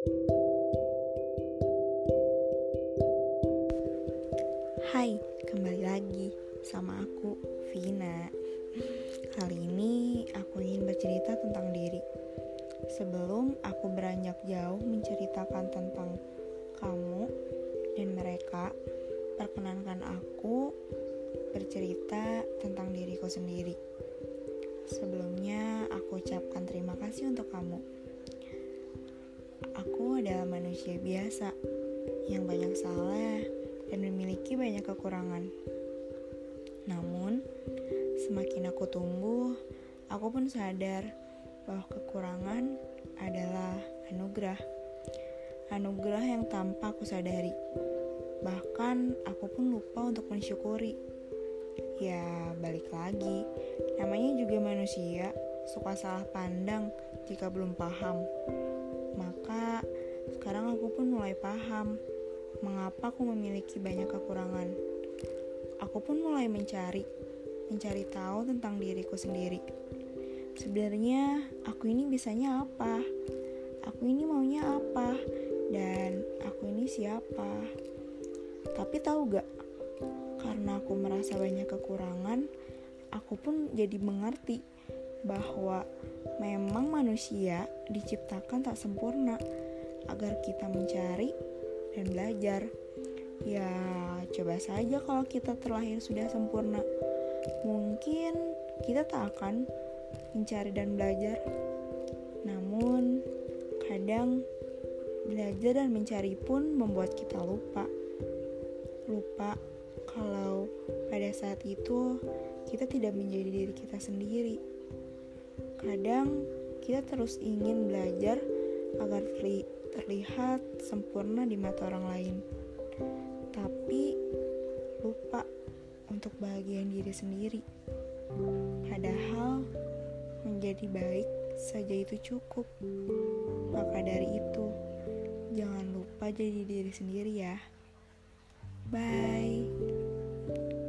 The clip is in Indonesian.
Hai, kembali lagi sama aku, Vina. Kali ini aku ingin bercerita tentang diri. Sebelum aku beranjak jauh menceritakan tentang kamu dan mereka, perkenankan aku bercerita tentang diriku sendiri. Sebelumnya, aku ucapkan terima kasih untuk kamu. Manusia biasa yang banyak salah dan memiliki banyak kekurangan. Namun, semakin aku tumbuh, aku pun sadar bahwa kekurangan adalah anugerah. Anugerah yang tanpa aku sadari. Bahkan aku pun lupa untuk mensyukuri. Ya, balik lagi. Namanya juga manusia, suka salah pandang jika belum paham. Pun mulai paham mengapa aku memiliki banyak kekurangan. Aku pun mulai mencari, mencari tahu tentang diriku sendiri. Sebenarnya aku ini bisanya apa? Aku ini maunya apa? Dan aku ini siapa? Tapi tahu gak? Karena aku merasa banyak kekurangan, aku pun jadi mengerti bahwa memang manusia diciptakan tak sempurna agar kita mencari dan belajar. Ya, coba saja kalau kita terlahir sudah sempurna. Mungkin kita tak akan mencari dan belajar. Namun, kadang belajar dan mencari pun membuat kita lupa. Lupa kalau pada saat itu kita tidak menjadi diri kita sendiri. Kadang kita terus ingin belajar agar terlihat sempurna di mata orang lain, tapi lupa untuk bahagian diri sendiri. Padahal menjadi baik saja itu cukup. Maka dari itu, jangan lupa jadi diri sendiri ya. Bye.